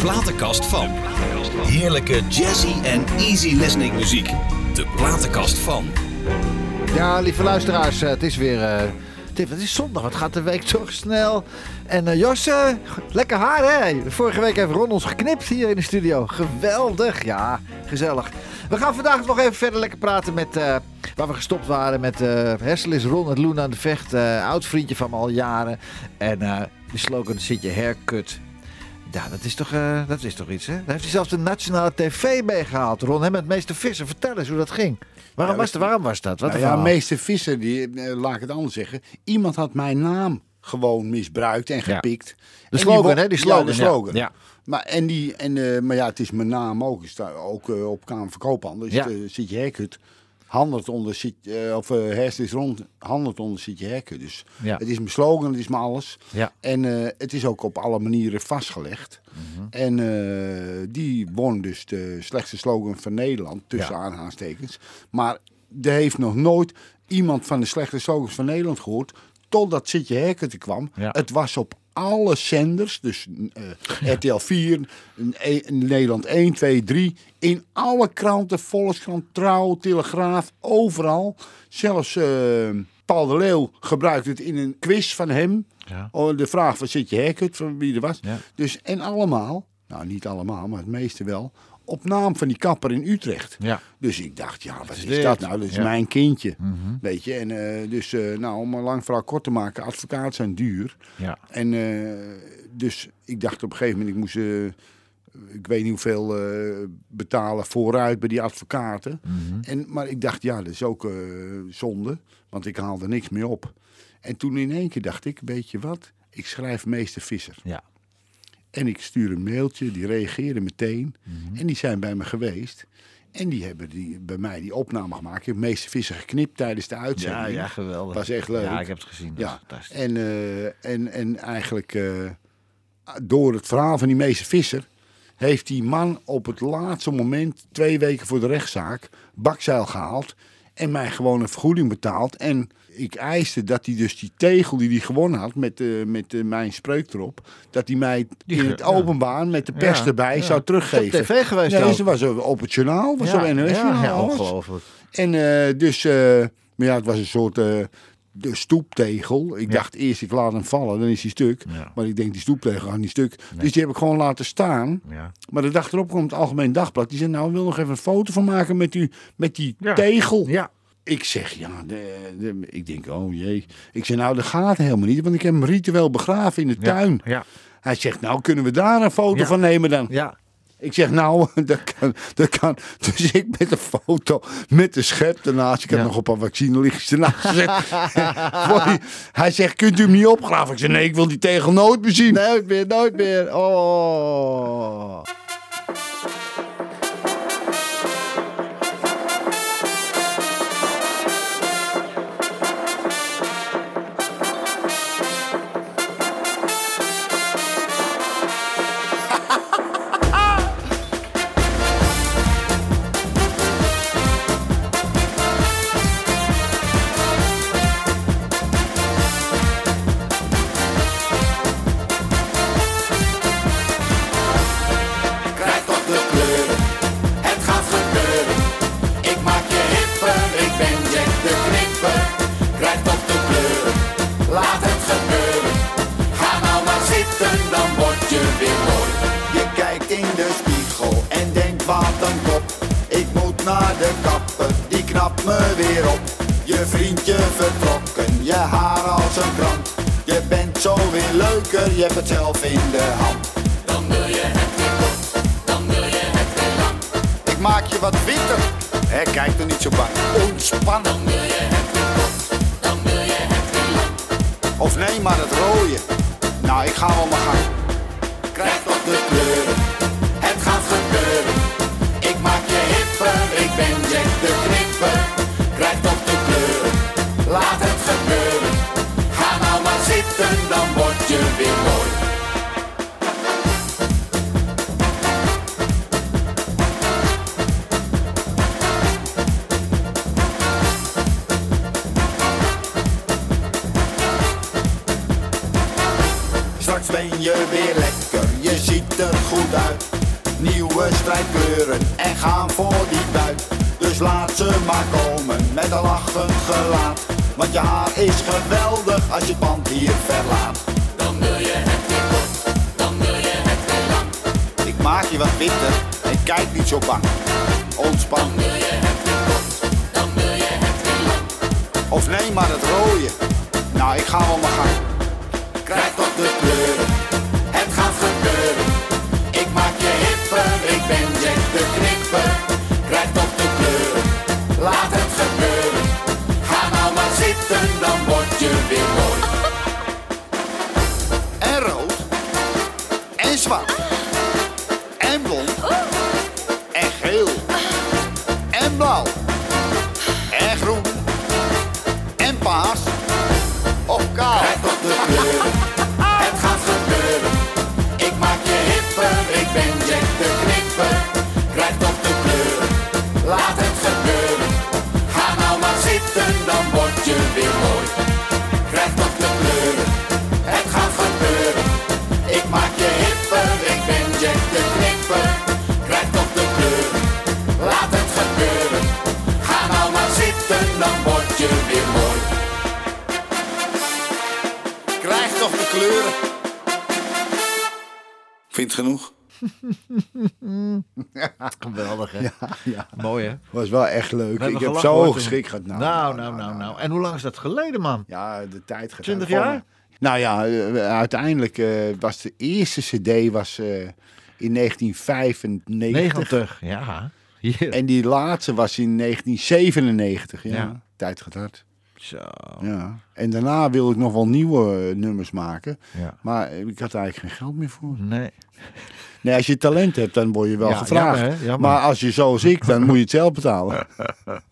platenkast van. Heerlijke jazzy en easy listening muziek. De platenkast van. Ja, lieve luisteraars, eh, het is weer. eh, het is- zondag, het gaat de week toch snel. En eh, Jos, lekker haar hè? Vorige week heeft Ron ons geknipt hier in de studio. Geweldig, ja, gezellig. We gaan vandaag nog even verder lekker praten met. waar we gestopt waren met. eh Hessel is Ron, het Loen aan de Vecht. eh, oud vriendje van me al jaren. En de slogan zit je haircut. Ja, dat is, toch, eh, dat is toch iets, hè? Daar heeft hij zelfs de nationale tv meegehaald, Ron. Hè, met meester Visser. Vertel eens hoe dat ging. Waarom, Ja, was, dat, waarom was dat? Wat Nou ja, meester Visser, die, eh, laat ik het anders zeggen. Iemand had mijn naam gewoon misbruikt en gepikt. Die slogan, hè, die Ja, slogan, de slogan. Ja. Maar, en die, en, eh, maar ja, het is mijn naam ook. Ik sta ook op Kamer van Koophandel. Dus Ja. zit je haircut. Handelt onder, zit, eh, of uh, hersen is rond, handelt onder zit je haircut. Dus Ja. het is mijn slogan, het is mijn alles. Ja. En eh, het is ook op alle manieren vastgelegd. Mhm. En die won dus de slechtste slogan van Nederland, tussen Ja. aanhalingstekens. Maar er heeft nog nooit iemand van de slechte slogans van Nederland gehoord. Totdat Zitje er kwam. Ja. Het was op alle zenders, dus eh, RTL 4, een- een- Nederland 1, 2, 3. In alle kranten, Volkskrant, Trouw, Telegraaf, overal. Zelfs eh, Paul de Leeuw gebruikte het in een quiz van hem. Ja. Oh, de vraag van zit je haircut, van wie er was. Ja. Dus, en allemaal, nou niet allemaal, maar het meeste wel, op naam van die kapper in Utrecht. Ja. Dus ik dacht, ja, wat is, dat nou? Dat is Ja. Mhm. mijn kindje. Weet je, en eh, dus, eh, nou, om een lang verhaal kort te maken, advocaten zijn duur. Ja. En eh, dus ik dacht op een gegeven moment, ik moest, ik weet niet hoeveel betalen vooruit bij die advocaten. Mhm. En, maar ik dacht, ja, dat is ook zonde, want ik haalde niks meer op. En toen in één keer dacht ik, weet je wat, ik schrijf meester Visser. Ja. En ik stuur een mailtje, die reageerden meteen. Mhm. En die zijn bij me geweest. En die hebben die, bij mij die opname gemaakt. Ik heb meester Visser geknipt tijdens de uitzending. Ja, ja, geweldig. Was echt leuk. Ja, ik heb het gezien. Dat Ja, is fantastisch. en, eh, en, en eigenlijk eh, door het verhaal van die meester Visser... heeft die man op het laatste moment, twee weken voor de rechtszaak... bakzeil gehaald en mij gewoon een vergoeding betaald. En ik eiste dat hij dus die tegel die hij gewonnen had met, eh, met eh, mijn spreuk erop... dat hij mij in het ja. openbaar met de pers Ja, erbij ja. zou teruggeven. Op tv geweest Nee, ook. ze was op het journaal, was op NOS ja, journaal. ja, ongelooflijk. En eh, dus, maar ja, het was een soort de stoeptegel. Ik Ja. dacht eerst, ik laat hem vallen, dan is hij stuk. Ja. Maar ik denk, die stoeptegel gaat niet stuk. Dus die heb ik gewoon laten staan. Ja. Maar de dag erop komt het Algemeen Dagblad. Die zei, nou, wil nog even een foto van maken met, u, met die Ja. tegel. Ja. Ik zeg, ja, de, de- ik denk, oh jee. Ik zeg, nou, dat gaat helemaal niet, want ik heb hem ritueel begraven in de tuin. Ja. Hij zegt, nou, kunnen we daar een foto van nemen dan? Ja. Ik zeg, nou, dat kan, dat kan. Dus ik met een foto met de schep ernaast. Ik heb Ja. nog op een vaccinelichtjes ernaast gezet. Die- Hij zegt, kunt u hem niet opgraven? Ik zeg, nee, ik wil die tegel nooit meer zien. Nooit meer, nooit meer. Oh. Nieuwe strijdkleuren en gaan voor die buit. Dus laat ze maar komen met een lachend gelaat. Want je haar is geweldig als je het pand hier verlaat. Dan wil je het weer kort, dan wil je het weer lang. Ik maak je wat witter en kijk niet zo bang. Ontspan. Wil je het weer kort, dan wil je het weer lang. Of neem maar het rode. Nou, ik ga wel mijn gang. Krijg toch de kleuren, ja. Mooi, hè? Was wel echt leuk. Ik heb zo geschikt gehad. Nou, Nou, nou, nou, nou. En hoe lang is dat geleden, man? Ja, de tijd gaat 20 uit. jaar? Nou ja, eh, uiteindelijk eh, was de eerste cd was, eh, in 1995. 90. Ja. Hier. En die laatste was in 1997. Ja, Ja. tijd gaat hard. Zo. Ja. En daarna wil ik nog wel nieuwe nummers maken. Ja. Maar ik had eigenlijk geen geld meer voor. Nee. Nee, als je talent hebt, dan word je wel Ja, gevraagd. jammer, hè? Jammer. Maar als je zoals ik, dan moet je het zelf betalen.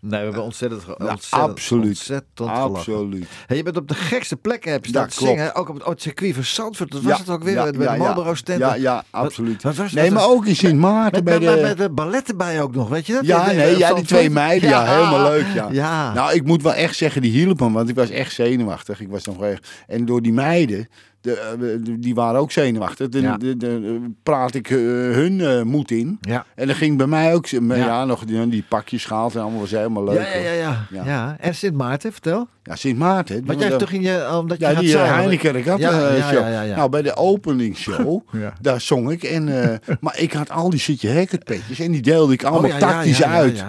Nee, we hebben ontzettend, ge- Ja, ontzettend, absoluut. ontzettend gelachen. Absoluut. Hey, je bent op de gekste plekken heb je staan zingen. Ook op het, op het circuit van Zandvoort. Dat was Ja, het ook weer ja, bij ja, de ja. Marlboro stand. Ja, ja, absoluut. wat was- nee, maar ook in Sint Maarten Met, bij met, de... met de ballet erbij ook nog, weet je dat? Ja, nee, ja, die twee meiden, ja, helemaal leuk, ja. Ja. Nou, ik moet wel echt zeggen, die hielpen me, want ik was echt zenuwachtig. Ik was nog echt... En door die meiden, de, eh, die waren ook zenuwachtig. De, Ja. de, de- praat ik eh, hun eh, moed in. Ja. En dan ging bij mij ook, ja, Ja. nog die, die pakjes gehaald en allemaal was helemaal leuk. Ja, ja, ja, ja. En Sint Maarten, vertel. Ja, Sint Maarten. Want jij toch in je, omdat je Ja, die. Heineken had show. Nou, bij de openingsshow, daar zong ik. En, maar ik had al die Sitje Hackett petjes en die deelde ik allemaal Oh, tactisch uit.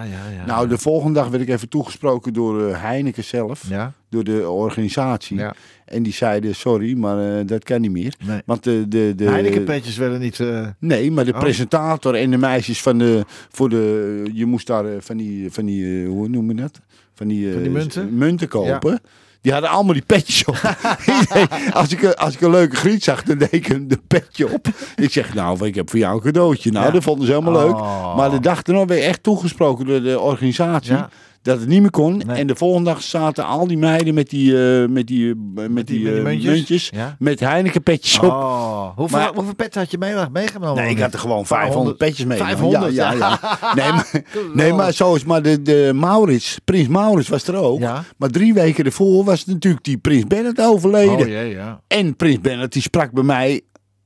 nou, de volgende dag werd ik even toegesproken door Heineken zelf. Door de organisatie. Ja. En die zeiden, sorry, maar eh, dat kan niet meer. Nee. Want de... de, de Heinekenpetjes werden niet... eh, Nee, maar de Oh. presentator en de meisjes van de... Voor de je moest daar eh, van die... Van die eh, hoe noem je dat? Van die, eh, Van die munten? munten kopen. Die hadden allemaal die petjes op. Als, ik, als ik een leuke griet zag, dan deed ik een de petje op. Ik zeg, nou, ik heb voor jou een cadeautje. Nou, Ja. dat vonden ze helemaal Oh. leuk. Maar de dag erna werd echt toegesproken door de organisatie. Ja. Dat het niet meer kon. Nee. En de volgende dag zaten al die meiden met die, eh, met die, eh, met die, die- met die eh, muntjes? muntjes. Ja. Met Heineken petjes op. Oh, hoeveel, Maar- hoeveel pet had je mee, meegenomen? Nee, ik had er gewoon 500 petjes mee. 500, ja, ja, ja. ja. Nee, maar, nee, maar zo is maar de, de Maurits, Prins Maurits was er ook. Ja. Maar drie weken ervoor was natuurlijk die Prins Bernhard overleden. Oh jee, ja. En Prins Bernhard die sprak bij mij,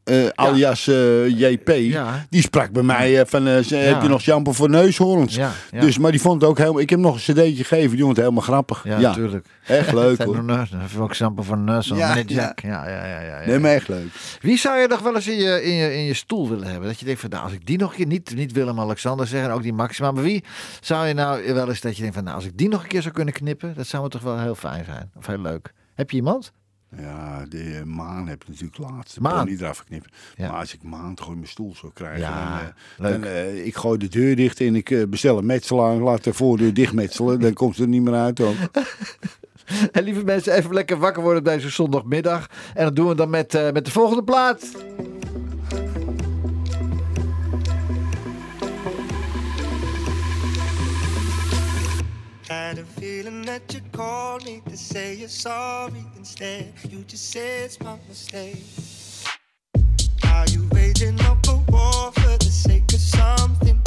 eh, alias eh, JP, Ja. die sprak bij mij eh, van, heb je nog shampoo voor neushoorns? Dus, maar die vond het ook helemaal, ik heb nog een cd'tje gegeven, die vond het helemaal grappig. Ja, natuurlijk. echt leuk hoor. uh, ook sample van Nus. Ja, Ja, ja. Ja, ja, ja, ja, ja. Nee, maar echt leuk. Wie zou je nog wel eens in je, in je, in je stoel willen hebben? Dat je denkt van, nou, als ik die nog een keer, niet, niet Willem-Alexander zeggen, ook die Maxima, maar wie zou je nou wel eens dat je denkt van, nou, als ik die nog een keer zou kunnen knippen, dat zou me toch wel heel fijn zijn. Of heel leuk. Heb je iemand? Ja, de eh, maan heb ik natuurlijk laatst. Maan? Niet eraf geknipt. Ja. Maar als ik maan in mijn stoel zou krijgen. Ja, dan, eh, dan, eh, ik gooi de deur dicht en ik bestel een metselaar. Laat de voordeur dichtmetselen. dan komt ze er niet meer uit ook. En lieve mensen, even lekker wakker worden op deze zondagmiddag. En dat doen we dan met, met de volgende plaat. Had a feeling that you called me to say you're sorry instead. You just said it's my mistake. Are you waging up a war for the sake of something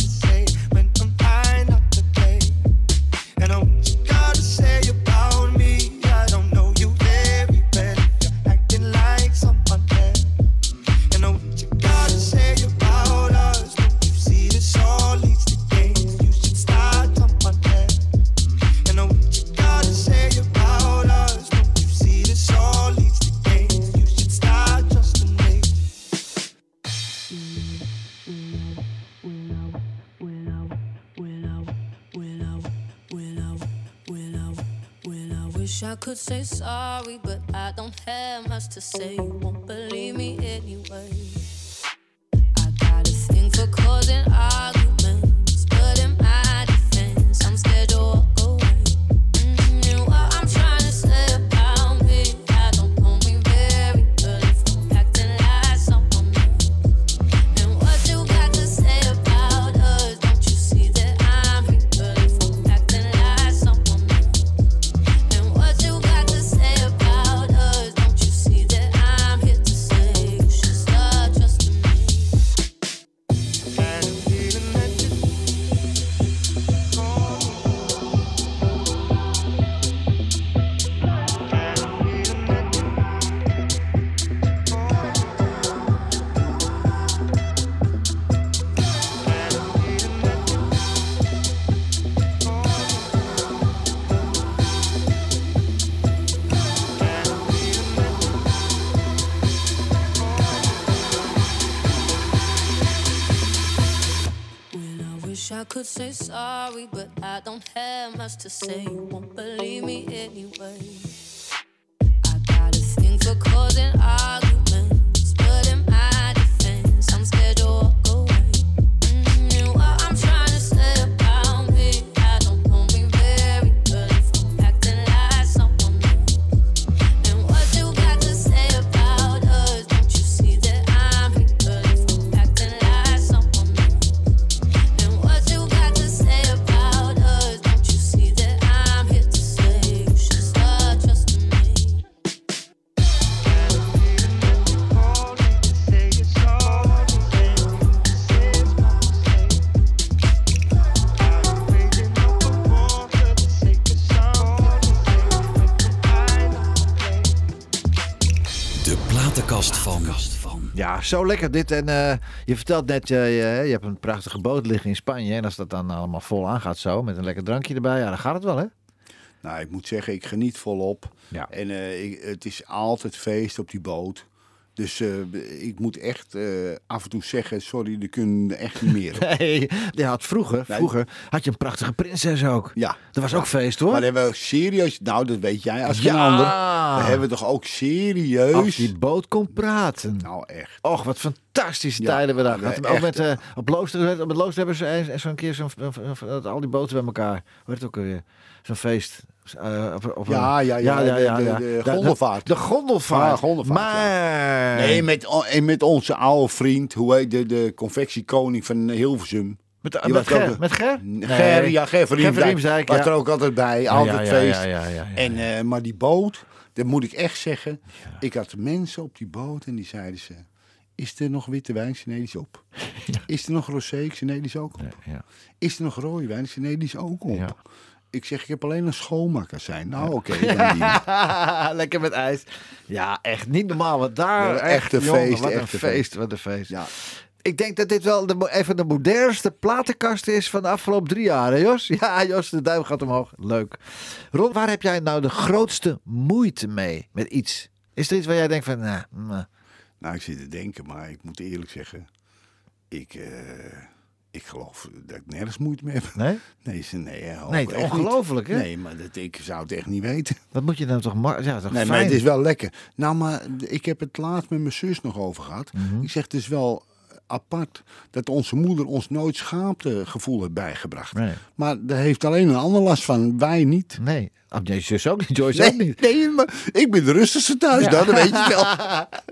could say sorry, but I don't have much to say. You won't believe me anyway. I got a thing for causing arguments, say. Zo lekker dit. En eh, je vertelt net, eh, je, je hebt een prachtige boot liggen in Spanje. En als dat dan allemaal vol aangaat zo, met een lekker drankje erbij, ja, dan gaat het wel, hè? Nou, ik moet zeggen, ik geniet volop. Ja. En eh, ik, het is altijd feest op die boot. Dus eh, ik moet echt eh, af en toe zeggen, sorry, er kunnen echt niet meer. Nee, je had vroeger, Nee. vroeger had je een prachtige prinses ook. Ja. Dat was Ja. ook feest, hoor. Maar hebben we serieus, nou dat weet jij als Ja. geen ander. Dan hebben we toch ook serieus. Als die boot kon praten. Nou echt. Och, wat fantastische Ja, tijden we daar ja, gehad. Ook met, eh, op Looster, het Looster hebben ze eens- zo'n keer zo'n, dat al die boten bij elkaar. Hoe het ook alweer? Zo'n feest. Eh, op, op Ja, ja, ja, de- de- de Da- gondelvaart. De, gondelvaart. Ja, gondelvaart, ja. Maar... Nee, met, en met onze oude vriend, hoe heet de, de confectiekoning van Hilversum. met, die met, Ger, ook- met Ger? Ger, ja, Ger van Riemsdijk. Riemsdijk, Was ja. er ook altijd bij, altijd ja, ja, feest. Ja, ja, ja, ja. En, eh, maar die boot, dat moet ik echt zeggen. Ik had mensen op die boot en die zeiden ze... Is er nog witte wijn? Is op. Is er nog rosé? Is ook op. ja. Is er nog rode wijn? Is ook op. Ik zeg, ik heb alleen een schoonmakersijn. Nou, oké. Lekker met ijs. Ja, echt niet normaal. Want daar echt echt een jongen, feest, Wat een echt een feest, wat een feest. Ja. Ik denk dat dit wel de, even de modernste platenkast is van de afgelopen drie jaar, hè Jos? Ja, Jos, de duim gaat omhoog. Leuk. Ron, waar heb jij nou de grootste moeite mee met iets? Is er iets waar jij denkt van, nou, nah, Nou, ik zit te denken, maar ik moet eerlijk zeggen... Ik, eh, ik geloof dat ik nergens moeite mee heb. nee? Nee, ze, nee, ongelooflijk, hè? Nee, maar dat, ik zou het echt niet weten. Wat moet je dan toch, maar, ja, toch Nee, maar het is wel lekker. Nou, maar ik heb het laatst met mijn zus nog over gehad. Mhm. Ik zeg, het is wel apart dat onze moeder ons nooit schaamtegevoel heeft bijgebracht. Nee. Maar daar heeft alleen een ander last van, wij niet. Nee. Oh, nee, zus ook niet, Joyce ook Nee, niet. nee, maar ik ben de rustigste thuis, dan, dat weet je wel.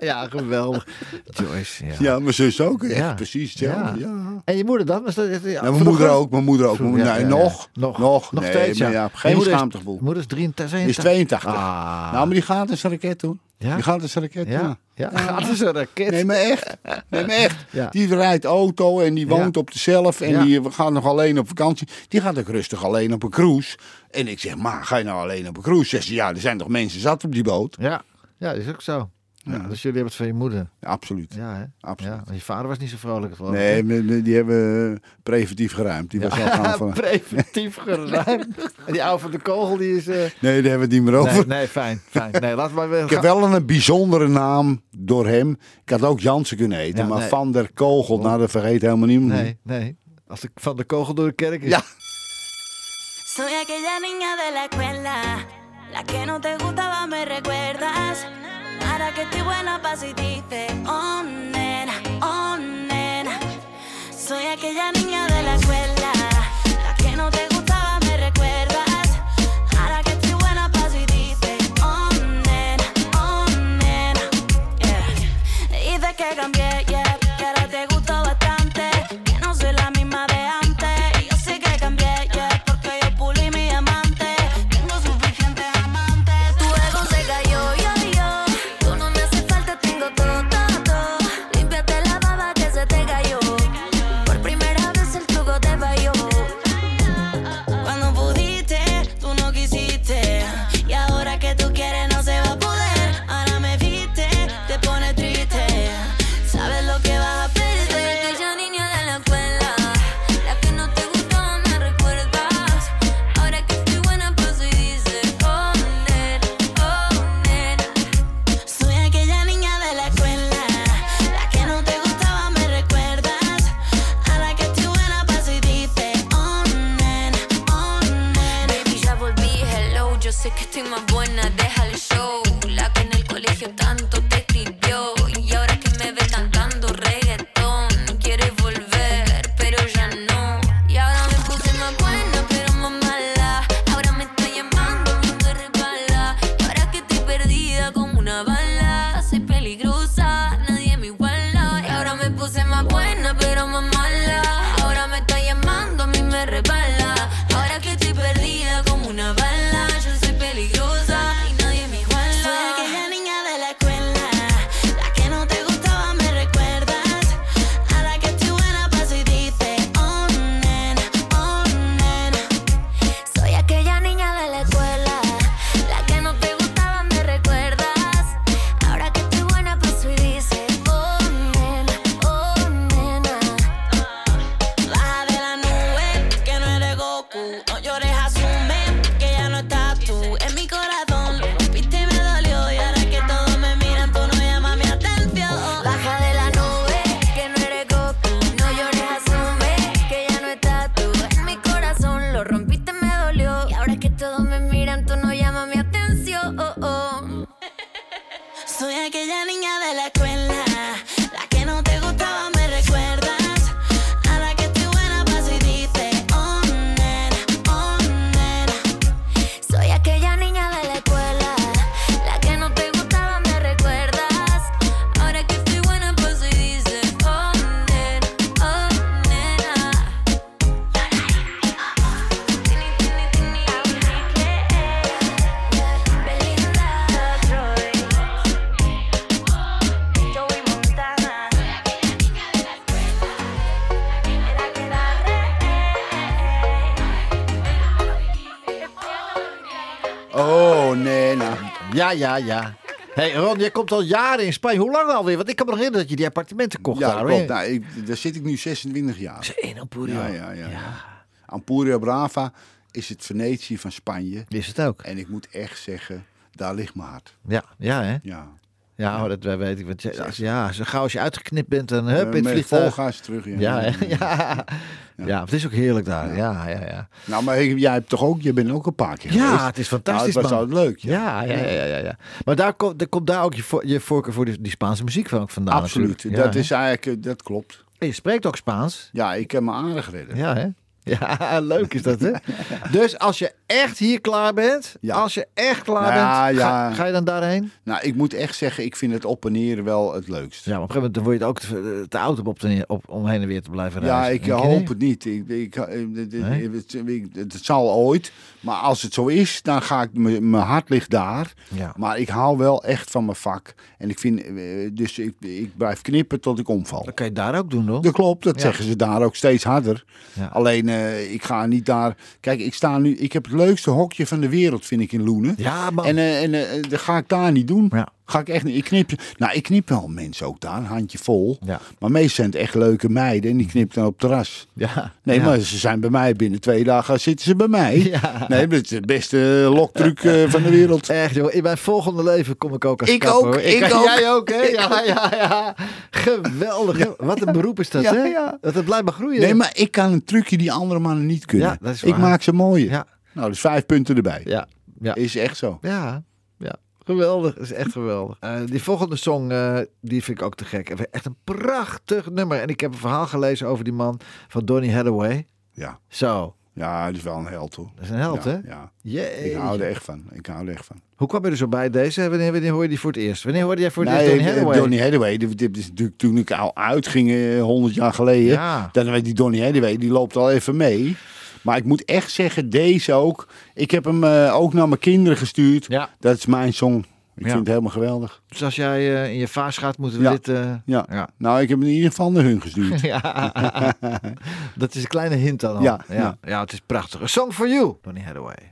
ja, geweldig. Joyce, ja. Ja, mijn zus ook. Echt Ja. precies hetzelfde. Ja. Ja. En je moeder dan? Was dat, ja, Nou, mijn moeder ook, mijn moeder ook. Nee, nog, Nog, nog, nog nee, steeds, maar ja. Geen schaamtegevoel. Moeder is 83. Die is 82. Ah. Nou, maar die gaat een raket. Ja? Die gaat een raket, ja. Ja. Ja, dat is een raket. Nee, maar echt. Nee, maar echt. Ja. Die rijdt auto en die woont Ja. op de zelf. En die gaat nog alleen op vakantie. Die gaat ook rustig alleen op een cruise. En ik zeg, maar ga je nou alleen op een cruise? Zegt ze, ja, er zijn toch mensen zat op die boot? Ja. ja, dat is ook zo. Ja, dus jullie hebben het van je moeder. Ja, absoluut. Ja, hè? Absoluut. Ja, want je vader was niet zo vrolijk. geloof Nee, die hebben preventief geruimd. Die was al gaan van... Preventief geruimd. En die oude van de kogel, die is... eh, Nee, daar hebben we het niet meer over. Nee, nee, fijn. fijn. Nee, laat maar weer Ik heb wel een bijzondere naam door hem. Ik had ook Jansen kunnen heten. Ja, maar nee. Van der Kogel, nou dat vergeet helemaal niemand. Nee, nee. Als ik van de kogel door de kerk is. Ja. Soy aquella niña de la escuela, La que no te gustaba me recuerdas. Ahora que estoy buena pa' si dice, oh nena, oh nena. Soy aquella niña de la escuela. La que no te gustaba Ja, ja, ja. hey Ron, jij komt al jaren in Spanje. Hoe lang alweer? Want ik kan me nog herinneren dat je die appartementen kocht Ja, daar. klopt. Nou, ik, daar zit ik nu 26 jaar. In Apurio. Ja, ja, ja. ja. Ampuria Brava is het Venetië van Spanje. Is het ook? En ik moet echt zeggen, daar ligt mijn hart. Ja, ja hè? Ja. Ja, hoor, dat weet ik. Want als, ja, zo gauw als je uitgeknipt bent, dan hup, in het vliegtuig. volgaas terug. Ja. Ja, ja. ja. het is ook heerlijk daar. Ja, ja, ja. Nou, maar jij hebt toch ook, je bent ook een paar keer geweest. Ja, het is fantastisch, Nou, het was altijd leuk. Ja, ja, ja, ja, ja. Maar daar komt, daar komt daar ook je, voor, je voorkeur voor die, die Spaanse muziek van ook vandaan. Absoluut. dat is eigenlijk, eh, dat klopt. En je spreekt ook Spaans. Ja, ik heb me aardig redden. Ja, hè? Ja, leuk is dat, hè? Dus als je echt hier klaar bent, Ja. als je echt klaar Ja, bent, ga, ja. ga je dan daarheen? Nou, ik moet echt zeggen, ik vind het op en neer wel het leukst. Ja, maar op een gegeven moment dan word je het ook te, te oud om, op te, op, om heen en weer te blijven Ja, reizen. ik hoop het niet. Ik, ik, eh, Nee? het, het, het zal ooit. Maar als het zo is, dan ga ik... Mijn mijn hart ligt daar. Ja. Maar ik hou wel echt van mijn vak. En ik vind... eh, Dus ik, ik blijf knippen tot ik omval. Dat kan je daar ook doen, hoor. Dat klopt, dat Ja. zeggen ze daar ook steeds harder. Ja. Alleen, eh, ik ga niet daar... Kijk, ik sta nu... Ik heb het leukste hokje van de wereld, vind ik, in Loenen. Ja, man. En, eh, en eh, dat ga ik daar niet doen. Ja. Ga ik echt niet. Ik knip, nou, ik knip wel mensen ook daar, een handje vol. Ja. Maar meestal zijn het echt leuke meiden en die knipt dan op het terras. Ja. Nee, ja. maar ze zijn bij mij binnen twee dagen zitten ze bij mij. Ja. Nee, dat is de beste loktruc eh, van de wereld. Echt, joh. In mijn volgende leven kom ik ook als Ik kapper, ook, ik kan- ook. Jij ook, hè? Ja, ja, ja. Geweldig. Wat een beroep is dat, hè? Dat het blijft maar groeien. Nee, maar ik kan een trucje die andere mannen niet kunnen. Ja, dat is ik maak ze mooier. Ja. Nou, dus vijf punten erbij. Ja, Ja. Is echt zo. Ja, ja. Geweldig, dat is echt geweldig. Eh, die volgende song, eh, die vind ik ook te gek. Echt een prachtig nummer. En ik heb een verhaal gelezen over die man van Donny Hathaway. Ja. Zo, Ja, die is wel een held hoor. dat is een held, ja, hè? Ja. Ik hou er echt van. Ik hou er echt van. Hoe kwam je er zo bij deze? Wanneer, wanneer hoor je die voor het eerst? Wanneer hoorde jij voor het eerst Donny eh, Hathaway? Donny Hathaway, is natuurlijk toen ik al uitging, 100 jaar geleden. Ja. Dan weet die Donny Hathaway, die loopt al even mee. Maar ik moet echt zeggen, deze ook. Ik heb hem eh, ook naar mijn kinderen gestuurd. Ja. Dat is mijn song. Ik Ja. vind het helemaal geweldig. Dus als jij eh, in je vaas gaat, moeten we Ja. dit... eh, Ja. Ja. Nou, ik heb hem in ieder geval naar hun gestuurd. ja. dat is een kleine hint dan al. Ja, ja. ja. ja, het is prachtig. A Song for You, Donny Hathaway.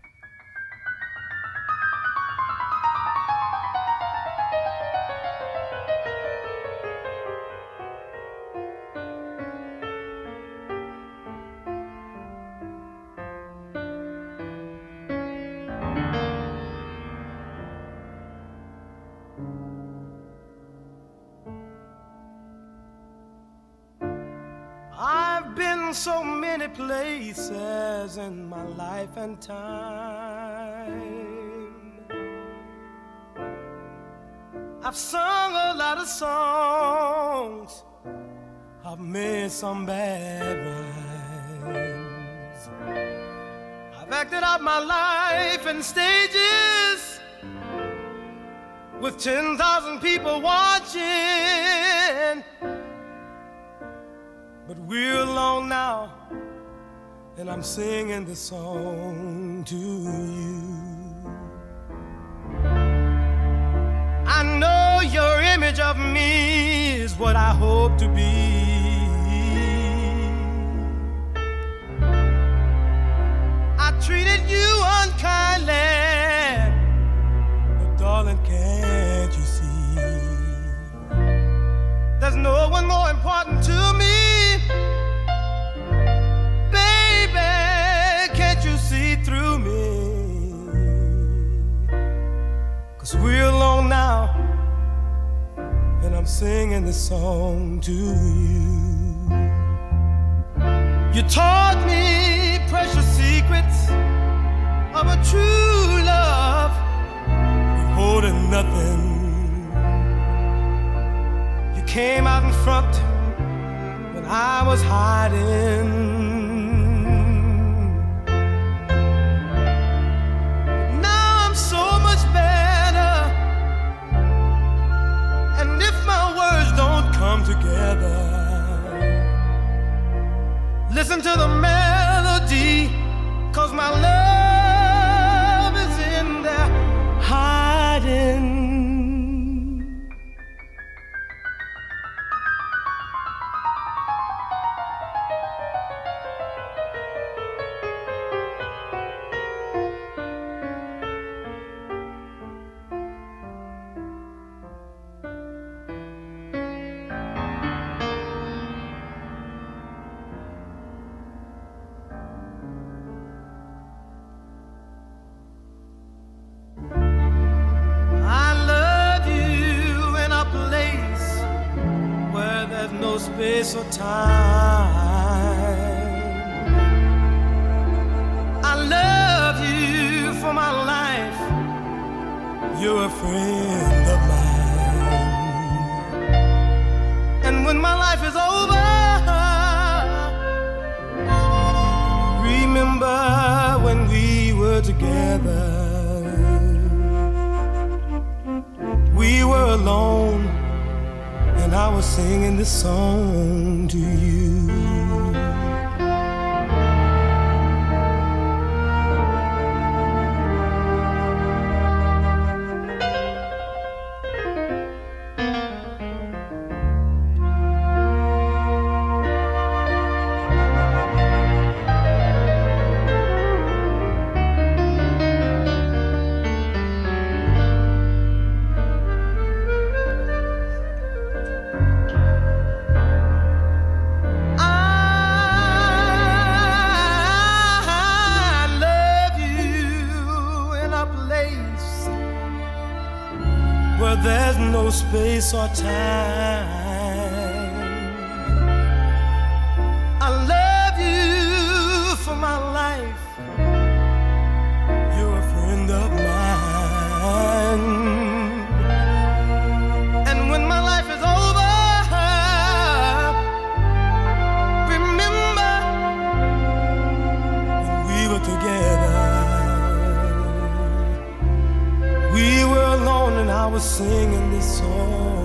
Places in my life and time. I've sung a lot of songs. I've made some bad rhymes. I've acted out my life in stages with 10,000 people watching. But we're alone now, and I'm singing this song to you. I know your image of me is what I hope to be. I treated you unkindly, but darling, singing this song to you. You taught me precious secrets of a true love, withholding nothing. You came out in front when I was hiding. Together, listen to the melody, cause my love space or time. I love you for my life. You're a friend of mine. And when my life is over, remember when we were together. Singing this song to you. or time. I love you for my life. You're a friend of mine. And when my life is over, remember when we were together. We were alone and I was singing this song.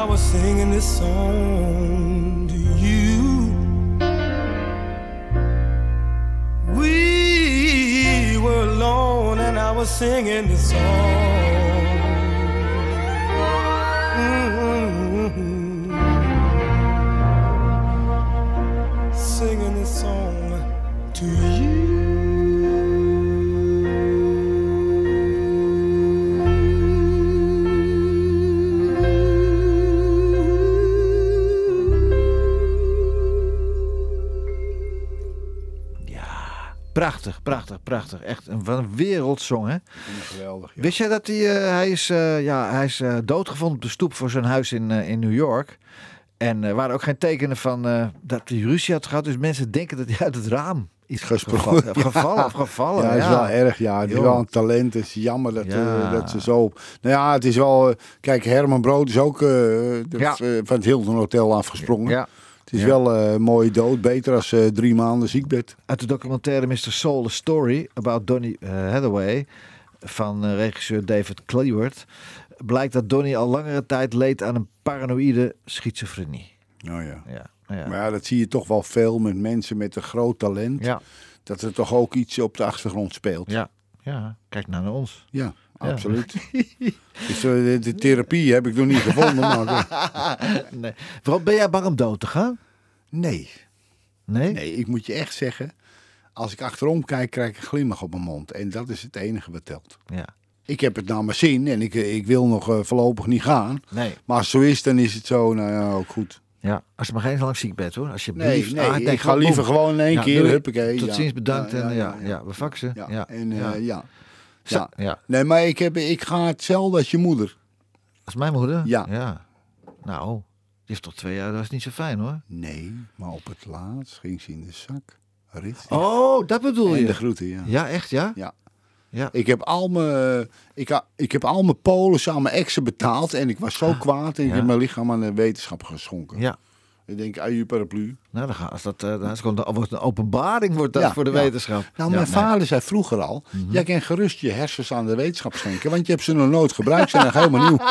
I was singing this song to you. We were alone and I was singing this song. Prachtig. Echt een, een wereldsong, hè? Geweldig. Ja. Wist jij dat hij, eh, hij is, eh, ja, hij is eh, doodgevonden op de stoep voor zijn huis in, in New York. En er waren ook geen tekenen van dat hij ruzie had gehad. Dus mensen denken dat hij uit het raam is Gesprongen. gevallen. Gevallen, of gevallen. Ja, is wel erg. Ja, het is wel een talent. Het is jammer dat, Ja. dat ze zo... Nou ja, het is wel... kijk, Herman Brood is ook de- van het Hilton Hotel afgesprongen. Ja. Het is Ja. wel eh, een mooie dood. Beter als eh, drie maanden ziekbed. Uit de documentaire Mr. Soul, A Story About Donny eh, Hathaway van eh, regisseur David Cleworth blijkt dat Donny al langere tijd leed aan een paranoïde schizofrenie. Nou ja. Ja, ja. Maar ja, dat zie je toch wel veel met mensen met een groot talent. ja, Dat er toch ook iets op de achtergrond speelt. ja, ja. Kijk nou naar ons. Ja, absoluut. dus eh, de, de therapie heb ik nog niet gevonden. Maar, eh, nee. Waarom ben jij bang om dood te gaan? nee. Nee? Nee, ik moet je echt zeggen. Als ik achterom kijk, krijg ik een glimlach op mijn mond. En dat is het enige wat telt. Ja. Ik heb het naar mijn zin en ik, ik wil nog eh, voorlopig niet gaan. Nee. Maar als het zo is, dan is het zo. Nou ja, ook goed. Ja, als je maar geen lang ziek bent hoor. Alsjeblieft. Nee, nee, Ah, ik ga liever boem. gewoon in één Ja, keer. Huppakee. Tot ziens, bedankt. En ja, ja, we faxen. Ja, Ja, En, eh, ja. ja. Zo, Ja. ja. Nee, maar ik, heb, ik ga hetzelfde als je moeder. Als mijn moeder? Ja. ja. Nou, die heeft toch twee jaar, dat is niet zo fijn hoor. Nee, maar op het laatst ging ze in de zak. Rit. Oh, dat bedoel en je? de groeten, ja. Ja, echt ja? Ja. Ja. Ik heb al mijn, ik, ik heb al mijn polissen aan mijn exen betaald en ik was zo kwaad en ik ja. heb mijn lichaam aan de wetenschap geschonken. Ja. Ik denk, aju paraplu. Nou, dan gaat als dat, eh, dat is gewoon een, wordt een openbaring wordt dat Ja, voor de ja. wetenschap. Nou, Ja, mijn nee. Mhm. vader zei vroeger al, jij kan gerust je hersens aan de wetenschap schenken, want je hebt ze nog nooit gebruikt, ze zijn nog helemaal nieuw.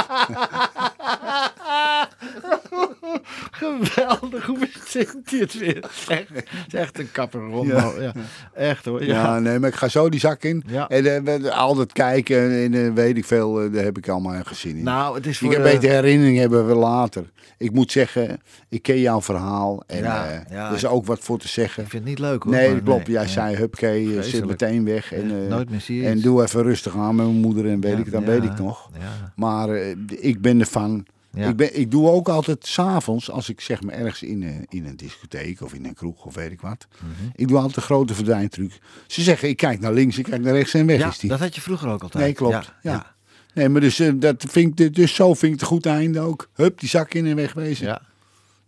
Geweldig, hoe zingt hij het weer? Echt, het is echt een kapper ja. ja. Echt hoor. Ja. Ja, nee, maar ik ga zo die zak in. Ja. En eh, altijd kijken en eh, weet ik veel, eh, daar heb ik allemaal gezien in. Nou, het is voor ik heb de- beter herinnering hebben we later. Ik moet zeggen, ik ken jouw verhaal en er is ook wat voor te zeggen. Ik vind het niet leuk hoor. Nee, klopt. nee, Jij zei, hupkee, je zit meteen weg. En, nooit meer zie je en doe even rustig aan met mijn moeder en weet ik, dan weet ik nog. Maar ik ben ervan. Ja. Ik, ben, ik doe ook altijd s'avonds, als ik zeg maar ergens in een, in een discotheek of in een kroeg of weet ik wat. Mhm. Ik doe altijd een grote verdwijntruc. Ze zeggen, ik kijk naar links, ik kijk naar rechts en weg Ja, is die. dat had je vroeger ook altijd. Nee, klopt. Ja. Nee, maar dus, eh, dat vind ik, dus zo vind ik het een goed einde ook. Hup, die zak in en wegwezen. Ja.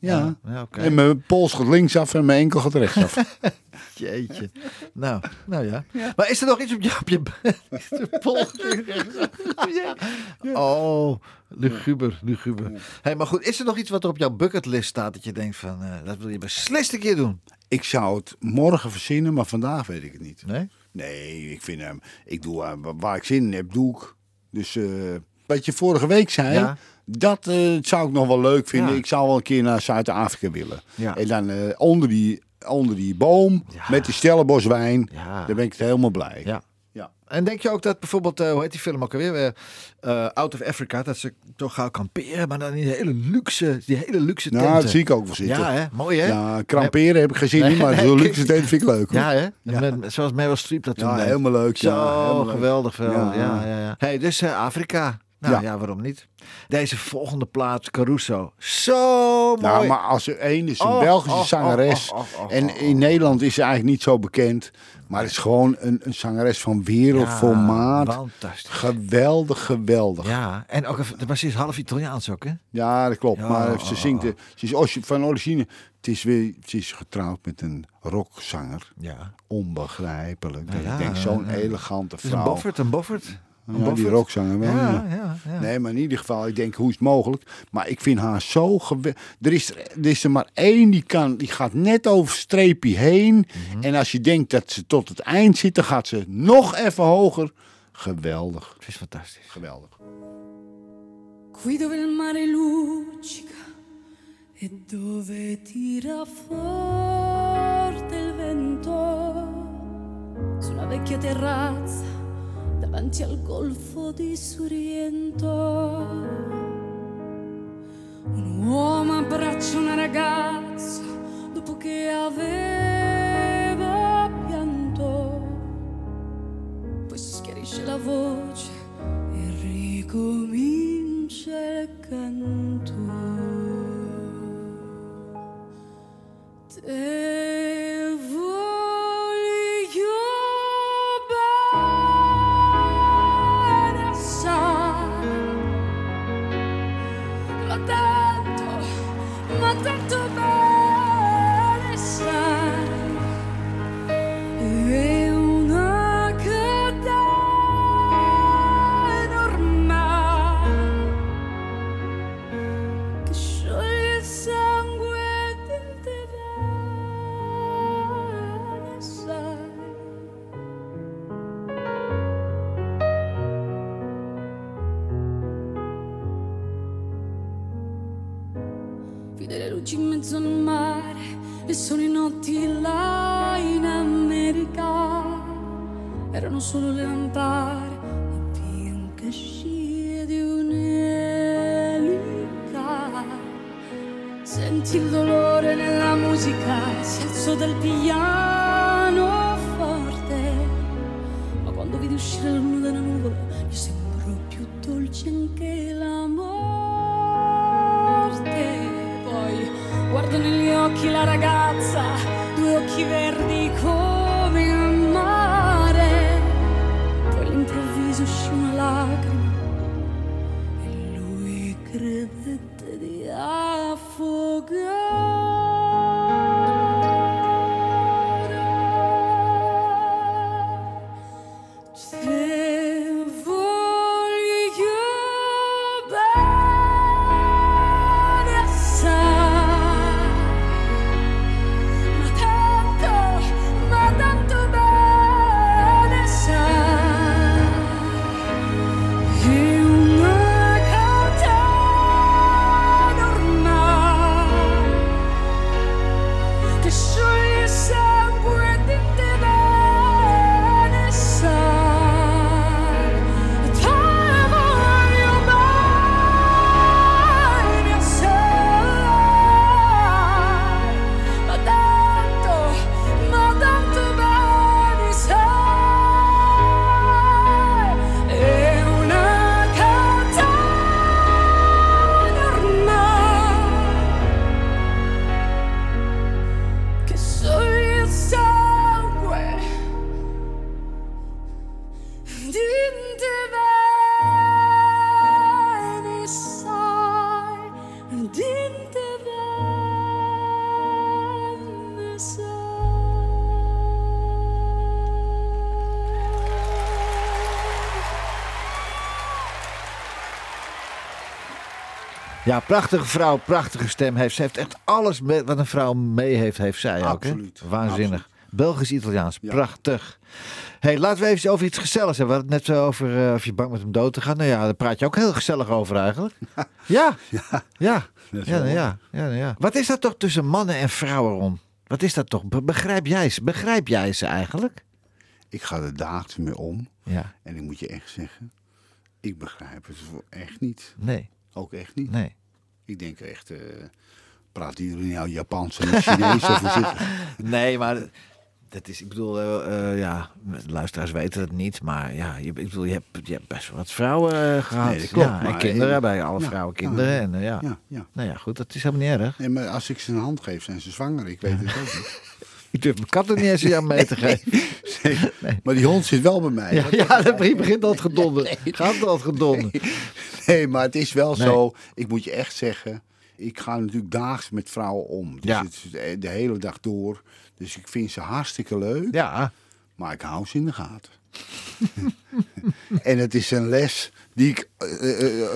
Ja. Ja. En mijn pols gaat linksaf en mijn enkel gaat rechtsaf. Jeetje. Nou, nou ja. Maar is er nog iets op je... Op je er volgende Oh, luguber, luguber. Hey, maar goed, is er nog iets wat er op jouw bucketlist staat dat je denkt van... eh, dat wil je beslist een keer doen? ik zou het morgen verzinnen, maar vandaag weet ik het niet. Nee? Nee, ik vind hem. Ik doe eh, wa- waar ik zin in heb, doe ik. Dus eh, wat je vorige week zei, Ja. Dat eh, zou ik nog wel leuk vinden. Ja. Ik zou wel een keer naar Zuid-Afrika willen. Ja. En dan eh, onder, die, onder die boom Ja. met die stellenboswijn, Ja. dan ben ik helemaal blij. Ja. Ja. En denk je ook dat bijvoorbeeld, eh, hoe heet die film ook alweer? Eh, Out of Africa, dat ze toch gaan kamperen, maar dan in die hele luxe, die hele luxe tenten. Nou, dat zie ik ook wel zitten. Ja, hè? Mooi, hè? Ja, kramperen heb ik gezien, Nee, maar zo'n luxe tent vind ik leuk. hoor. Ja, hè? Met, zoals Meryl Streep dat toen Ja, helemaal leuk. Zo, ja, helemaal leuk. geweldig wel. Ja, Ja. ja, ja. Hey, dus Afrika. Nou ja. Ja. waarom niet? Deze volgende plaats, Caruso. Zo mooi. Nou, maar als er één is, een Oh, Belgische oh, zangeres. oh, en in Nederland is ze eigenlijk niet zo bekend. Maar het is gewoon een, een zangeres van wereldformaat. Ja, fantastisch. geweldig, geweldig. Ja, Ja, en ook, even- maar ze is half Italiaans ook, hè? dat klopt. Ja, maar ze zingt, ze is van origine. Het is weer, ze is getrouwd met een rockzanger. Ja. Onbegrijpelijk. Ja, ik ja, denk, zo'n ja. elegante is een vrouw. Boffert, een Boffert. Ja, die rockzanger wel. Ja, ja. ja, ja. Nee, maar in ieder geval, ik denk, hoe is het mogelijk? Maar ik vind haar zo geweldig. Er is, er is er maar één die kan, die gaat net over streepje heen. Mhm. En als je denkt dat ze tot het eind zit, dan gaat ze nog even hoger. Geweldig, Het is fantastisch. geweldig. Qui dove il mare luccica e dove tira forte il vento, su una vecchia terrazza davanti al golfo di Sorrento. Un uomo abbraccia una ragazza dopo che aveva pianto, poi si schiarisce la voce e ricomincia il canto. Te solo le lampare, la bianca scia di un'elica. Senti il dolore nella musica, si alzò dal piano forte. Ma quando vidi uscire la luna dalla nuvola, gli sembrò più dolce anche la morte. Poi guardo negli occhi la ragazza, due occhi verdi Ja, prachtige vrouw, prachtige stem heeft. Ze heeft echt alles me- wat een vrouw mee heeft, heeft zij ook. hè? Absoluut, Waanzinnig. Belgisch-Italiaans, Ja. prachtig. hey, laten we even over iets gezelligs hebben. We hadden het net zo over eh, of je bang bent om dood te gaan. Nou ja, daar praat je ook heel gezellig over eigenlijk. Ja, ja, ja. Ja, ja, ja, ja. Wat is dat toch tussen mannen en vrouwen om? Wat is dat toch? Be- begrijp jij ze? Begrijp jij ze eigenlijk? Ik ga er dagelijks mee om. Ja, En ik moet je echt zeggen, ik begrijp het echt niet. nee, Ook echt niet. nee. Ik denk echt, eh praten jullie nou Japans en Chinees of hoe het? Nee, maar dat is, ik bedoel, eh, ja, luisteraars weten het niet, maar ja, je, ik bedoel, je hebt, je hebt best wel wat vrouwen eh, gehad. Nee, klopt, ja, en kinderen, bij alle ja, vrouwen ja, kinderen. en ja. Ja, ja. nou ja, goed, dat is helemaal niet erg. Nee, maar als ik ze een hand geef, zijn ze zwanger. Ik weet het ook niet. Ik durf mijn kat er niet eens aan mee te geven. Nee, Maar die hond zit wel bij mij. Ja, ja, dat begint al het gedonder. Gaat al het gedonder. Nee, maar het is wel zo. Ik moet je echt zeggen. Ik ga natuurlijk daags met vrouwen om. Dus Ja. het de- de hele dag door. Dus ik vind ze hartstikke leuk. Ja, Maar ik hou ze in de gaten. en het is een les die ik eh, eh, eh,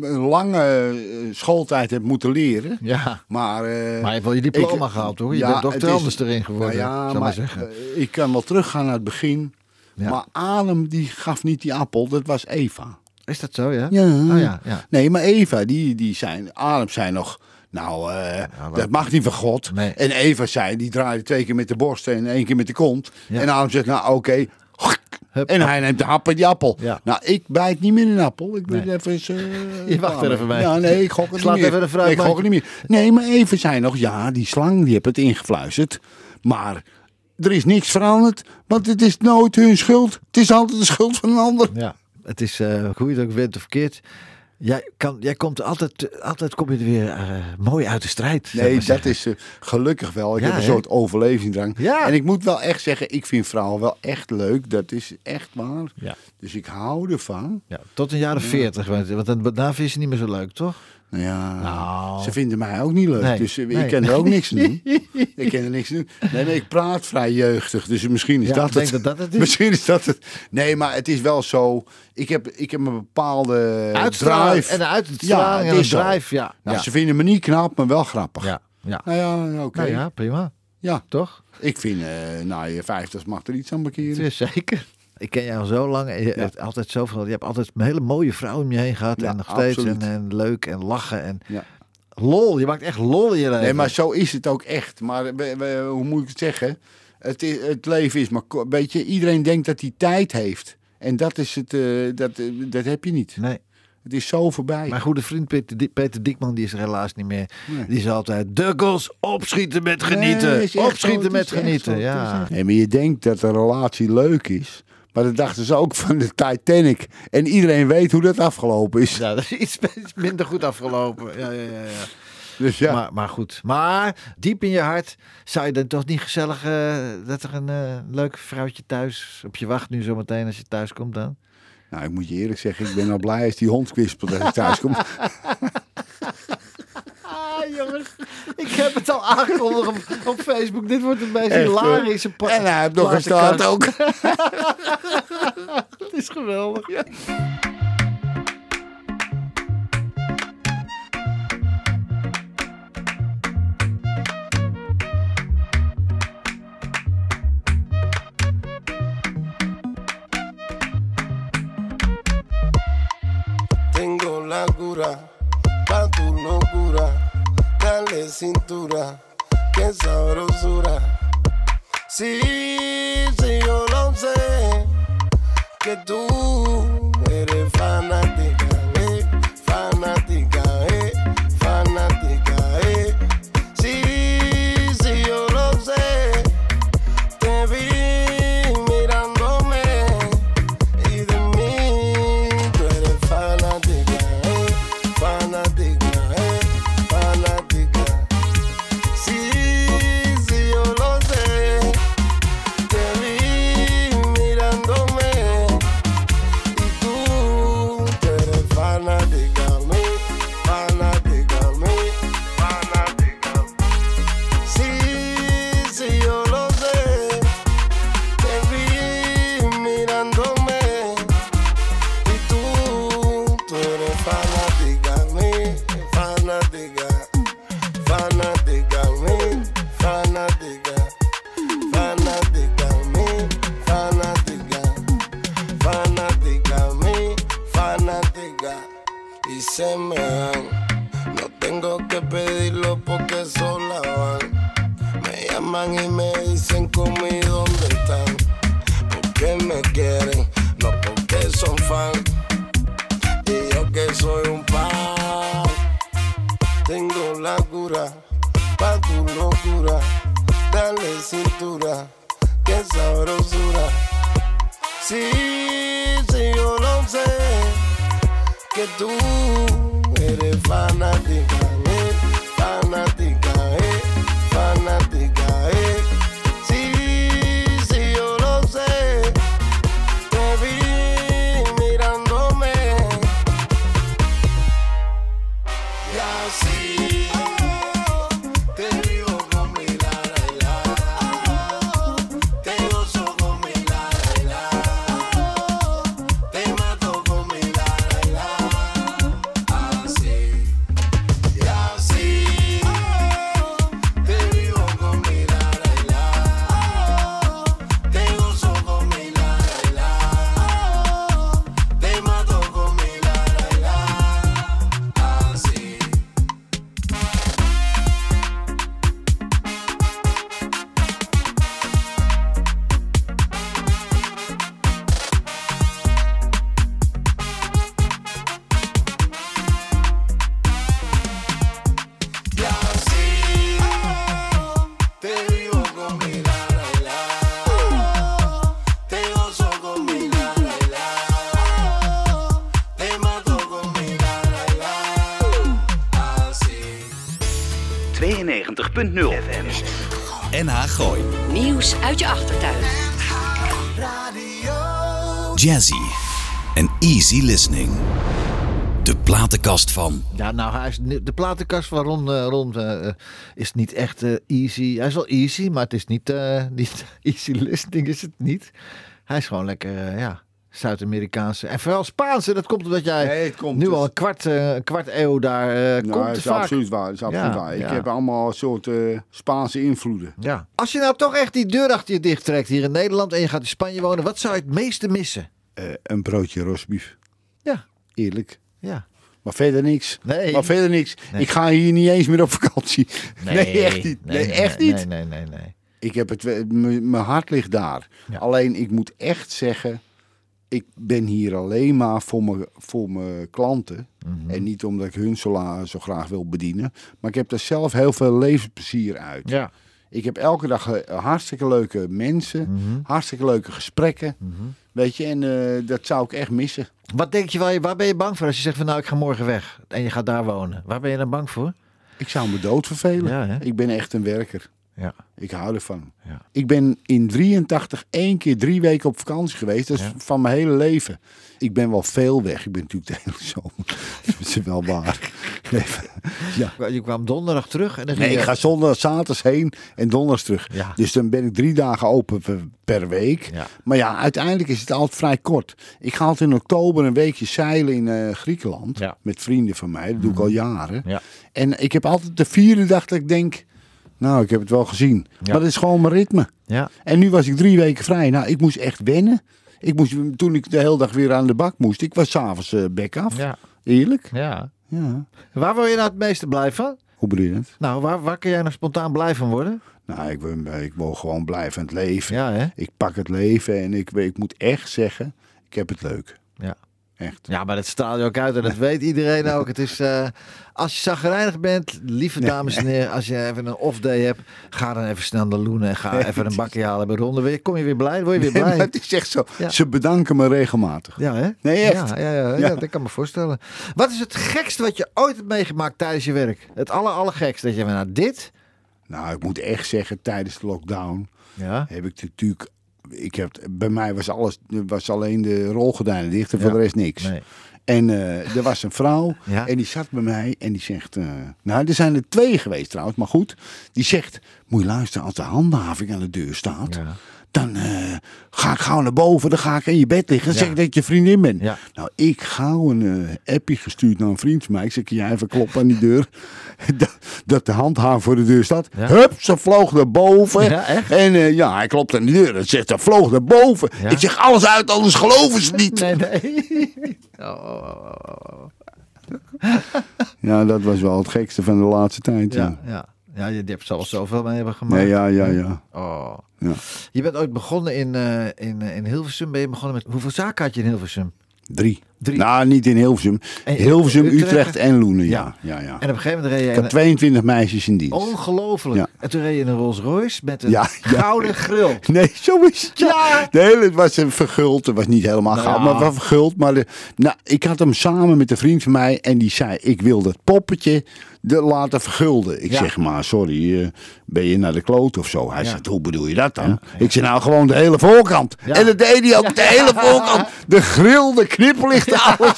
een lange schooltijd heb moeten leren. Ja. Maar, Maar je hebt wel je diploma ik- gehaald, hoor. Je Ja, bent dokter anders erin geworden, Nou ja, zou ik maar zeggen. ik kan wel teruggaan naar het begin. Ja. Maar Adam die gaf niet die appel, dat was Eva. Is dat zo, ja? Ja. Oh ja, ja. Nee, maar Eva, die, die zijn, Adam zei nog, nou, dat mag niet van God. Nee. En Eva zei, die draaide twee keer met de borst en één keer met de kont. Ja. En Adam zegt, nou oké. Hup. En hij neemt de hap en die appel. Ja. Nou, ik bijt niet meer een appel. Ik ben Nee. even... eens, eh, Je wacht er even mee. Ja, nee, ik gok het Slaat niet meer. even ik gok het niet meer. Nee, maar Eva zei nog, ja, die slang, die heeft het ingefluisterd. Maar er is niks veranderd, want het is nooit hun schuld. Het is altijd de schuld van een ander. Ja, het is eh, hoe je het ook of verkeerd. Jij, kan, jij komt altijd, altijd kom je er weer eh, mooi uit de strijd. Nee, dat zeggen. is eh, gelukkig wel. Ik Ja, heb een soort overlevingsdrang. Ja. En ik moet wel echt zeggen, ik vind vrouwen wel echt leuk. Dat is echt waar. Ja. Dus ik hou ervan. Ja, tot een jaar of veertig. Want want dan, daarna vind je ze niet meer zo leuk, toch? Nou ja, Nou. ze vinden mij ook niet leuk. Nee, Dus eh, nee. ik kan er ook niks aan doen. ik kan er niks aan doen. Nee, nee, ik praat vrij jeugdig. Dus misschien is Ja, dat ik denk het. dat dat het is. Misschien is dat het. Nee, maar het is wel zo. Ik heb, ik heb een bepaalde drive. en uitstraling het en een drive, ja. Nou, ja. Ze vinden me niet knap, maar wel grappig. ja, ja. Nou ja, oké. Nou ja, prima. Ja, Toch? ik vind, eh na je vijftig mag er iets aan bekeren. Zeker. Ik ken jou al zo lang en je hebt altijd zoveel. Je hebt altijd een hele mooie vrouw om je heen gehad. Ja, en nog steeds. En, en leuk en lachen. En Ja. lol. Je maakt echt lol in je leven. Nee, maar zo is het ook echt. Maar we- we- hoe moet ik het zeggen? Het, het leven is maar... ko- Weet je, iedereen denkt dat hij tijd heeft. En dat is het... eh, dat, eh, dat heb je niet. Nee. Het is zo voorbij. Mijn goede vriend Peter, Di- Peter Dikman, die is er helaas niet meer. Nee. Die is altijd, dukkels, opschieten met genieten. Nee, zo, opschieten met genieten, ja. Nee, maar je denkt dat een relatie leuk is. Maar dat dachten ze ook van de Titanic. En iedereen weet hoe dat afgelopen is. Ja, dat is iets, iets minder goed afgelopen. Ja, ja, ja. ja. Dus ja. Maar, maar goed. Maar diep in je hart zou je dan toch niet gezellig eh, dat er een eh, leuk vrouwtje thuis op je wacht nu zometeen als je thuis komt dan? Nou, ik moet je eerlijk zeggen. Ik ben al blij als die hond kwispelt als ik thuis kom. Jongens. Ik heb het al aangekondigd op, op Facebook. Dit wordt een meest Echt, hilarische pa- En hij heeft nog een staart platenkast. ook. Het is geweldig. Tengo la cura pa' tu locura. Dale cintura, qué sabrosura. Sí, sí, yo lo sé. Que tú Gooi. Nieuws uit je achtertuin. Jazzy en easy listening. De platenkast van Ja, nou, hij is, de platenkast van Ron, eh, Ron eh, eh, is niet echt eh, easy. Hij is wel easy, maar het is niet, eh, niet easy listening, is het niet. Hij is gewoon lekker, ja, Zuid-Amerikaanse. En vooral Spaanse, dat komt omdat jij Nee, het komt nu dus- al een kwart, eh, kwart eeuw daar eh, Nou, komt. dat is vaak. absoluut waar. Is absoluut Ja, waar. Ik ja. heb allemaal een soort eh, Spaanse invloeden. Ja. Als je nou toch echt die deur achter je dicht trekt hier in Nederland en je gaat in Spanje wonen, wat zou je het meeste missen? Eh, een broodje rosbief. Ja. Eerlijk. Ja. Maar verder niks. Nee. Maar verder niks. Nee. Ik ga hier niet eens meer op vakantie. Nee, echt niet. Nee, echt niet. Nee, nee, nee, nee. Ik heb het, mijn hart ligt daar. Ja. Alleen ik moet echt zeggen, ik ben hier alleen maar voor mijn, voor mijn klanten. Mhm. En niet omdat ik hun zo, zo graag wil bedienen. Maar ik heb er zelf heel veel levensplezier uit. Ja. Ik heb elke dag eh, hartstikke leuke mensen, Mhm. hartstikke leuke gesprekken. Weet je, en eh, dat zou ik echt missen. Wat denk je, waar, je, waar ben je bang voor als je zegt van nou ik ga morgen weg en je gaat daar wonen? Waar ben je dan bang voor? Ik zou me dood vervelen. Ja, ik ben echt een werker. Ja. Ik hou ervan. Ja. Ik ben in 83 één keer drie weken op vakantie geweest. Dat is Ja. van mijn hele leven. Ik ben wel veel weg. Ik ben natuurlijk de hele zomer. dat is wel waar. Nee, ja. Je kwam donderdag terug en dan Nee, ik je- ga zondag, zaterdags heen en donderdags terug. Ja. Dus dan ben ik drie dagen open per, week. Ja. Maar ja, uiteindelijk is het altijd vrij kort. Ik ga altijd in oktober een weekje zeilen in eh, Griekenland. Mhm. Met vrienden van mij. Dat doe ik al jaren. Ja. En ik heb altijd de vierde dag dat ik denk... Nou, ik heb het wel gezien. Ja. Maar dat is gewoon mijn ritme. Ja. En nu was ik drie weken vrij. Nou, ik moest echt wennen. Ik moest, toen ik de hele dag weer aan de bak moest. Ik was s'avonds uh, bek af. Ja. Eerlijk. ja. Ja. Waar wil je nou het meeste blij van? Hoe bedoel je dat? Nou, waar, waar kun jij nou spontaan blij van worden? Nou, ik wil, ik wil gewoon blijven het leven. Ja, hè? Ik pak het leven en ik, ik moet echt zeggen, ik heb het leuk. Ja. Echt. Ja, maar dat straal je ook uit en dat weet iedereen ook. Het is, eh, als je zagrijnig bent, lieve dames en heren, als je even een off-day hebt, ga dan even snel naar Loenen en ga even een bakje halen bij Ronde. Weer- Kom je weer blij? Word je weer blij? het is echt zo. Ja. Ze bedanken me regelmatig. Ja, hè? Nee, echt. Ja, ja, ja, ja, Ja. dat kan me voorstellen. Wat is het gekste wat je ooit hebt meegemaakt tijdens je werk? Het aller, allergekste. Dat je van, nou, dit... Nou, ik moet echt zeggen, tijdens de lockdown Ja. heb ik natuurlijk... Ik heb, bij mij was, alles, was alleen de rolgordijnen dicht en voor Ja. de rest niks. Nee. En eh, er was een vrouw Ja. en die zat bij mij en die zegt... eh, nou, er zijn er twee geweest trouwens, maar goed. Die zegt, moet je luisteren, als de handhaving aan de deur staat... Ja. Dan eh, ga ik gauw naar boven, dan ga ik in je bed liggen. Dan Ja. zeg ik dat je vriendin ben. Ja. Nou, ik gauw een appje gestuurd naar een vriend van mij. Ik zeg, kun jij even kloppen aan die deur? dat, dat de handhaver voor de deur staat. Ja. Hup, ze vloog naar boven. Ja, echt? En eh, ja, hij klopt aan de deur. En zegt, ze vloog naar boven. Ja. Ik zeg, alles uit, anders geloven ze niet. Nee, nee. Oh, oh, oh. Ja, dat was wel het gekste van de laatste tijd. Ja, ja. Ja, je hebt zelfs zoveel mee hebben gemaakt. Nee, ja, ja, ja. Oh. ja. Je bent ooit begonnen in, eh, in, eh, in Hilversum. Ben je begonnen met... Hoeveel zaken had je in Hilversum? Drie. Drie. Nou, niet in Hilversum. En- Hilversum, Utrecht? Utrecht, en Loenen, ja. ja. ja, En op een gegeven moment reed je... Ik had 22 meisjes in dienst. Ongelooflijk. Ja. En toen reed je in een Rolls Royce met een Ja, gouden grill. Nee, zo is het. Ja. De hele, het was verguld. Het was niet helemaal Nou goud, maar was verguld. Maar de, nou, ik had hem samen met een vriend van mij. En die zei, ik wil dat poppetje de, laten vergulden. Ik Ja. zeg maar, sorry, eh, ben je naar de kloot of zo? Hij Ja. zegt, hoe bedoel je dat dan? Ik zeg, nou gewoon de hele voorkant. En dat deed hij ook, de hele voorkant. De grill, de knipperlichten, alles.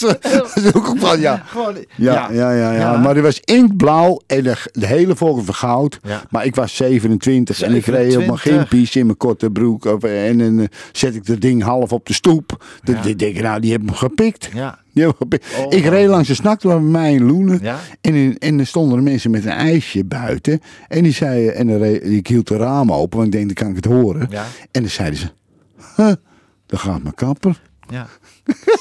dat is ook van, ja. Ja, ja, ja, ja, Maar die was inktblauw en de, de hele volk vergoud. Maar ik was 27, en ik reed op mijn 27. gimpies in mijn korte broek. Of, en dan eh, zet ik dat ding half op de stoep. Dan denk ik, nou, die hebben hem gepikt. Ja. Hem gepikt. Oh. Ik reed langs de snackbar bij mij in Loenen. Ja. En, in, en er stonden mensen met een ijsje buiten. En die zeiden, en reed- ik hield de ramen open, want ik denk, dan kan ik het horen. Ja. En dan zeiden ze, huh, daar gaat mijn kapper. Ja.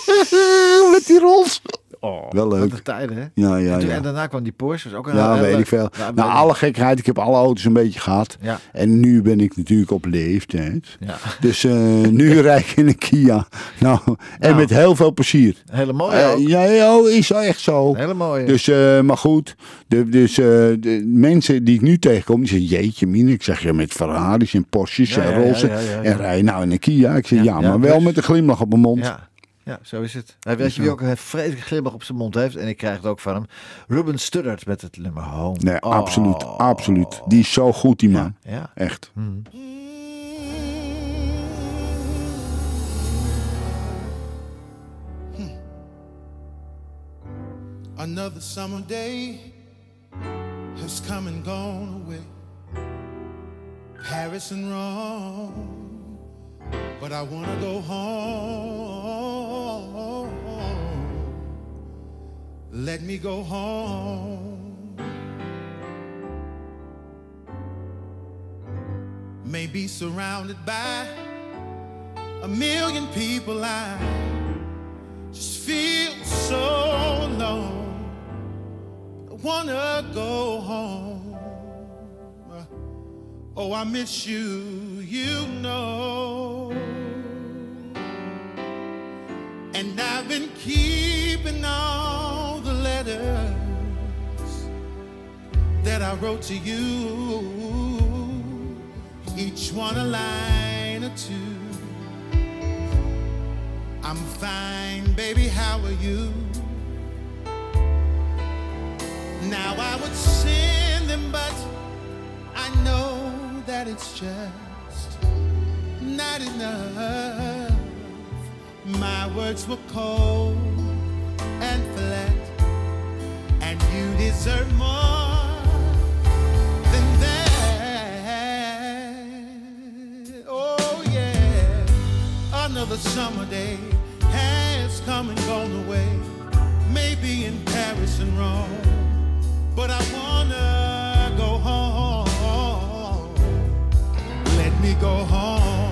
met die rols. Oh, Wel leuk. De tijden, hè? Ja, ja, en, toen- ja. en daarna kwam die Porsche. Was ook een Ja, weet leuk. ik veel. Ja, nou, alle gekheid. Ik heb alle auto's een beetje gehad. Ja. En nu ben ik natuurlijk op leeftijd. Ja. Dus eh, nu rijd ik in een Kia. Nou, en Nou. met heel veel plezier. Hele mooie ook. ja, ja, oh, is echt zo. Hele mooie. Dus, eh, maar goed. De, dus de mensen die ik nu tegenkom, die zeggen, jeetje mine. Ik zeg, je met Ferraris en Porsches en ja. En rij nou in een Kia. Ik zeg, ja, maar wel dus- met een glimlach op mijn mond. ja. Ja, zo is het. Hij weet je wie ook een vreselijke glimlach op zijn mond heeft? En ik krijg het ook van hem. Ruben Studdard met het nummer Home. Nee, Oh. absoluut, absoluut. Die is zo goed, die man. Ja. Echt. Another summer day has come and gone away. Paris and Rome, but I want to go home. Let me go home. Maybe surrounded by a million people, I just feel so alone. I wanna go home. Oh, I miss you, you know. And I've been keeping the letters that I wrote to you, each one a line or two. I'm fine, baby, how are you? Now I would send them, but I know that it's just not enough. My words were cold deserve more than that. Oh, yeah. Another summer day has come and gone away, maybe in Paris and Rome, but I wanna go home. Let me go home.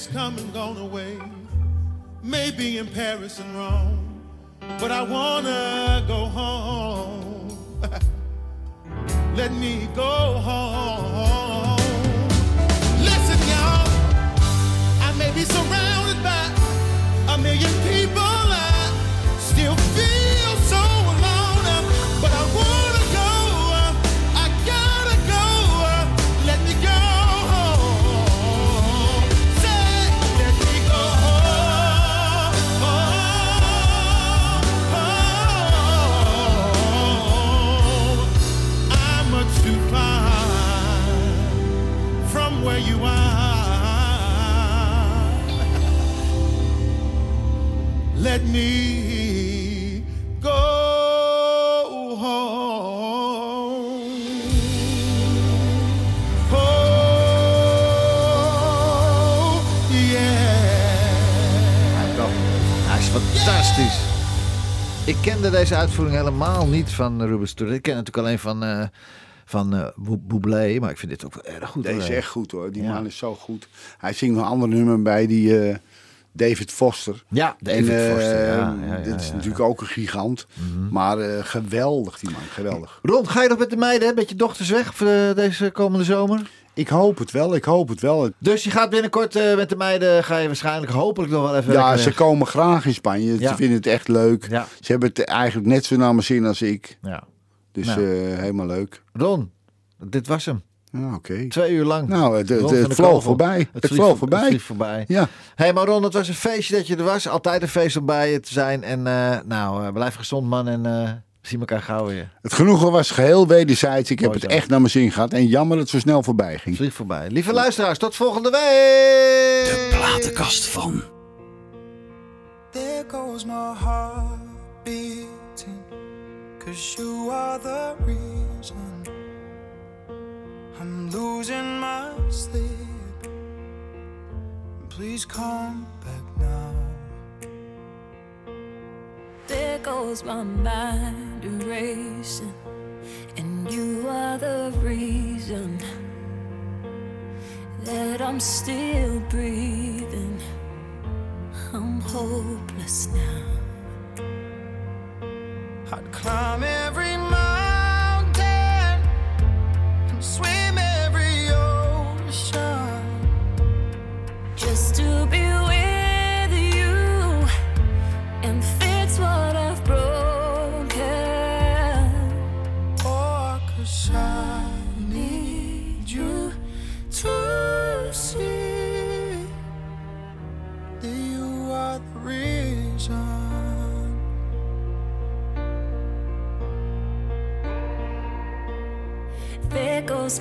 Has come and gone away, maybe in Paris and Rome, but I wanna go home. Let me go home. Listen, y'all. I may be surrounded by a million people. Let me go home. Oh, yeah. Hij is fantastisch. Ik kende deze uitvoering helemaal niet van Ruben Studdard. Ik ken het natuurlijk alleen van, eh van eh, Bou- Bublé, maar ik vind dit ook wel erg goed. Deze is echt goed hoor. Die Ja. man is zo goed. Hij zingt nog een ander nummer bij die eh, David Foster. Ja, David En, eh, Foster. Ja, ja, ja, dit is Mhm. natuurlijk ook een gigant. Maar eh, geweldig die man, geweldig. Ron, ga je nog met de meiden, hè? met je dochters weg voor de- deze komende zomer? Ik hoop het wel, ik hoop het wel. Dus je gaat binnenkort eh, met de meiden, ga je waarschijnlijk hopelijk nog wel even Ja, ze weg. komen graag in Spanje. Ze vinden het echt leuk. Ze hebben het eigenlijk net zo naar mijn zin als ik. Ja. Dus Nou. eh, helemaal leuk. Ron, dit was hem. Ah, Oké. Twee uur lang. Nou, het, het, het vloog voorbij. Het, vliegt vloog voor- voorbij. Het voorbij. Ja. Hé, hey, maar Ron, het was een feestje dat je er was. Altijd een feest om bij je te zijn. En eh, nou, eh, blijf gezond, man. En eh, we zien elkaar gauw weer. Het genoegen was geheel wederzijds. Ik heb het zo. echt naar mijn zin gehad. En jammer dat het zo snel voorbij ging. Vlieg voorbij. Lieve luisteraars, tot volgende week. De platenkast van. There goes my heart beating. Cause you are the reason I'm losing my sleep. Please come back now. There goes my mind erasing, and you are the reason that I'm still breathing. I'm hopeless now. I'd climb every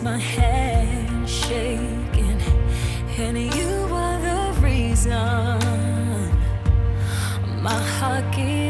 My hand shaking, and you are the reason. My heart keeps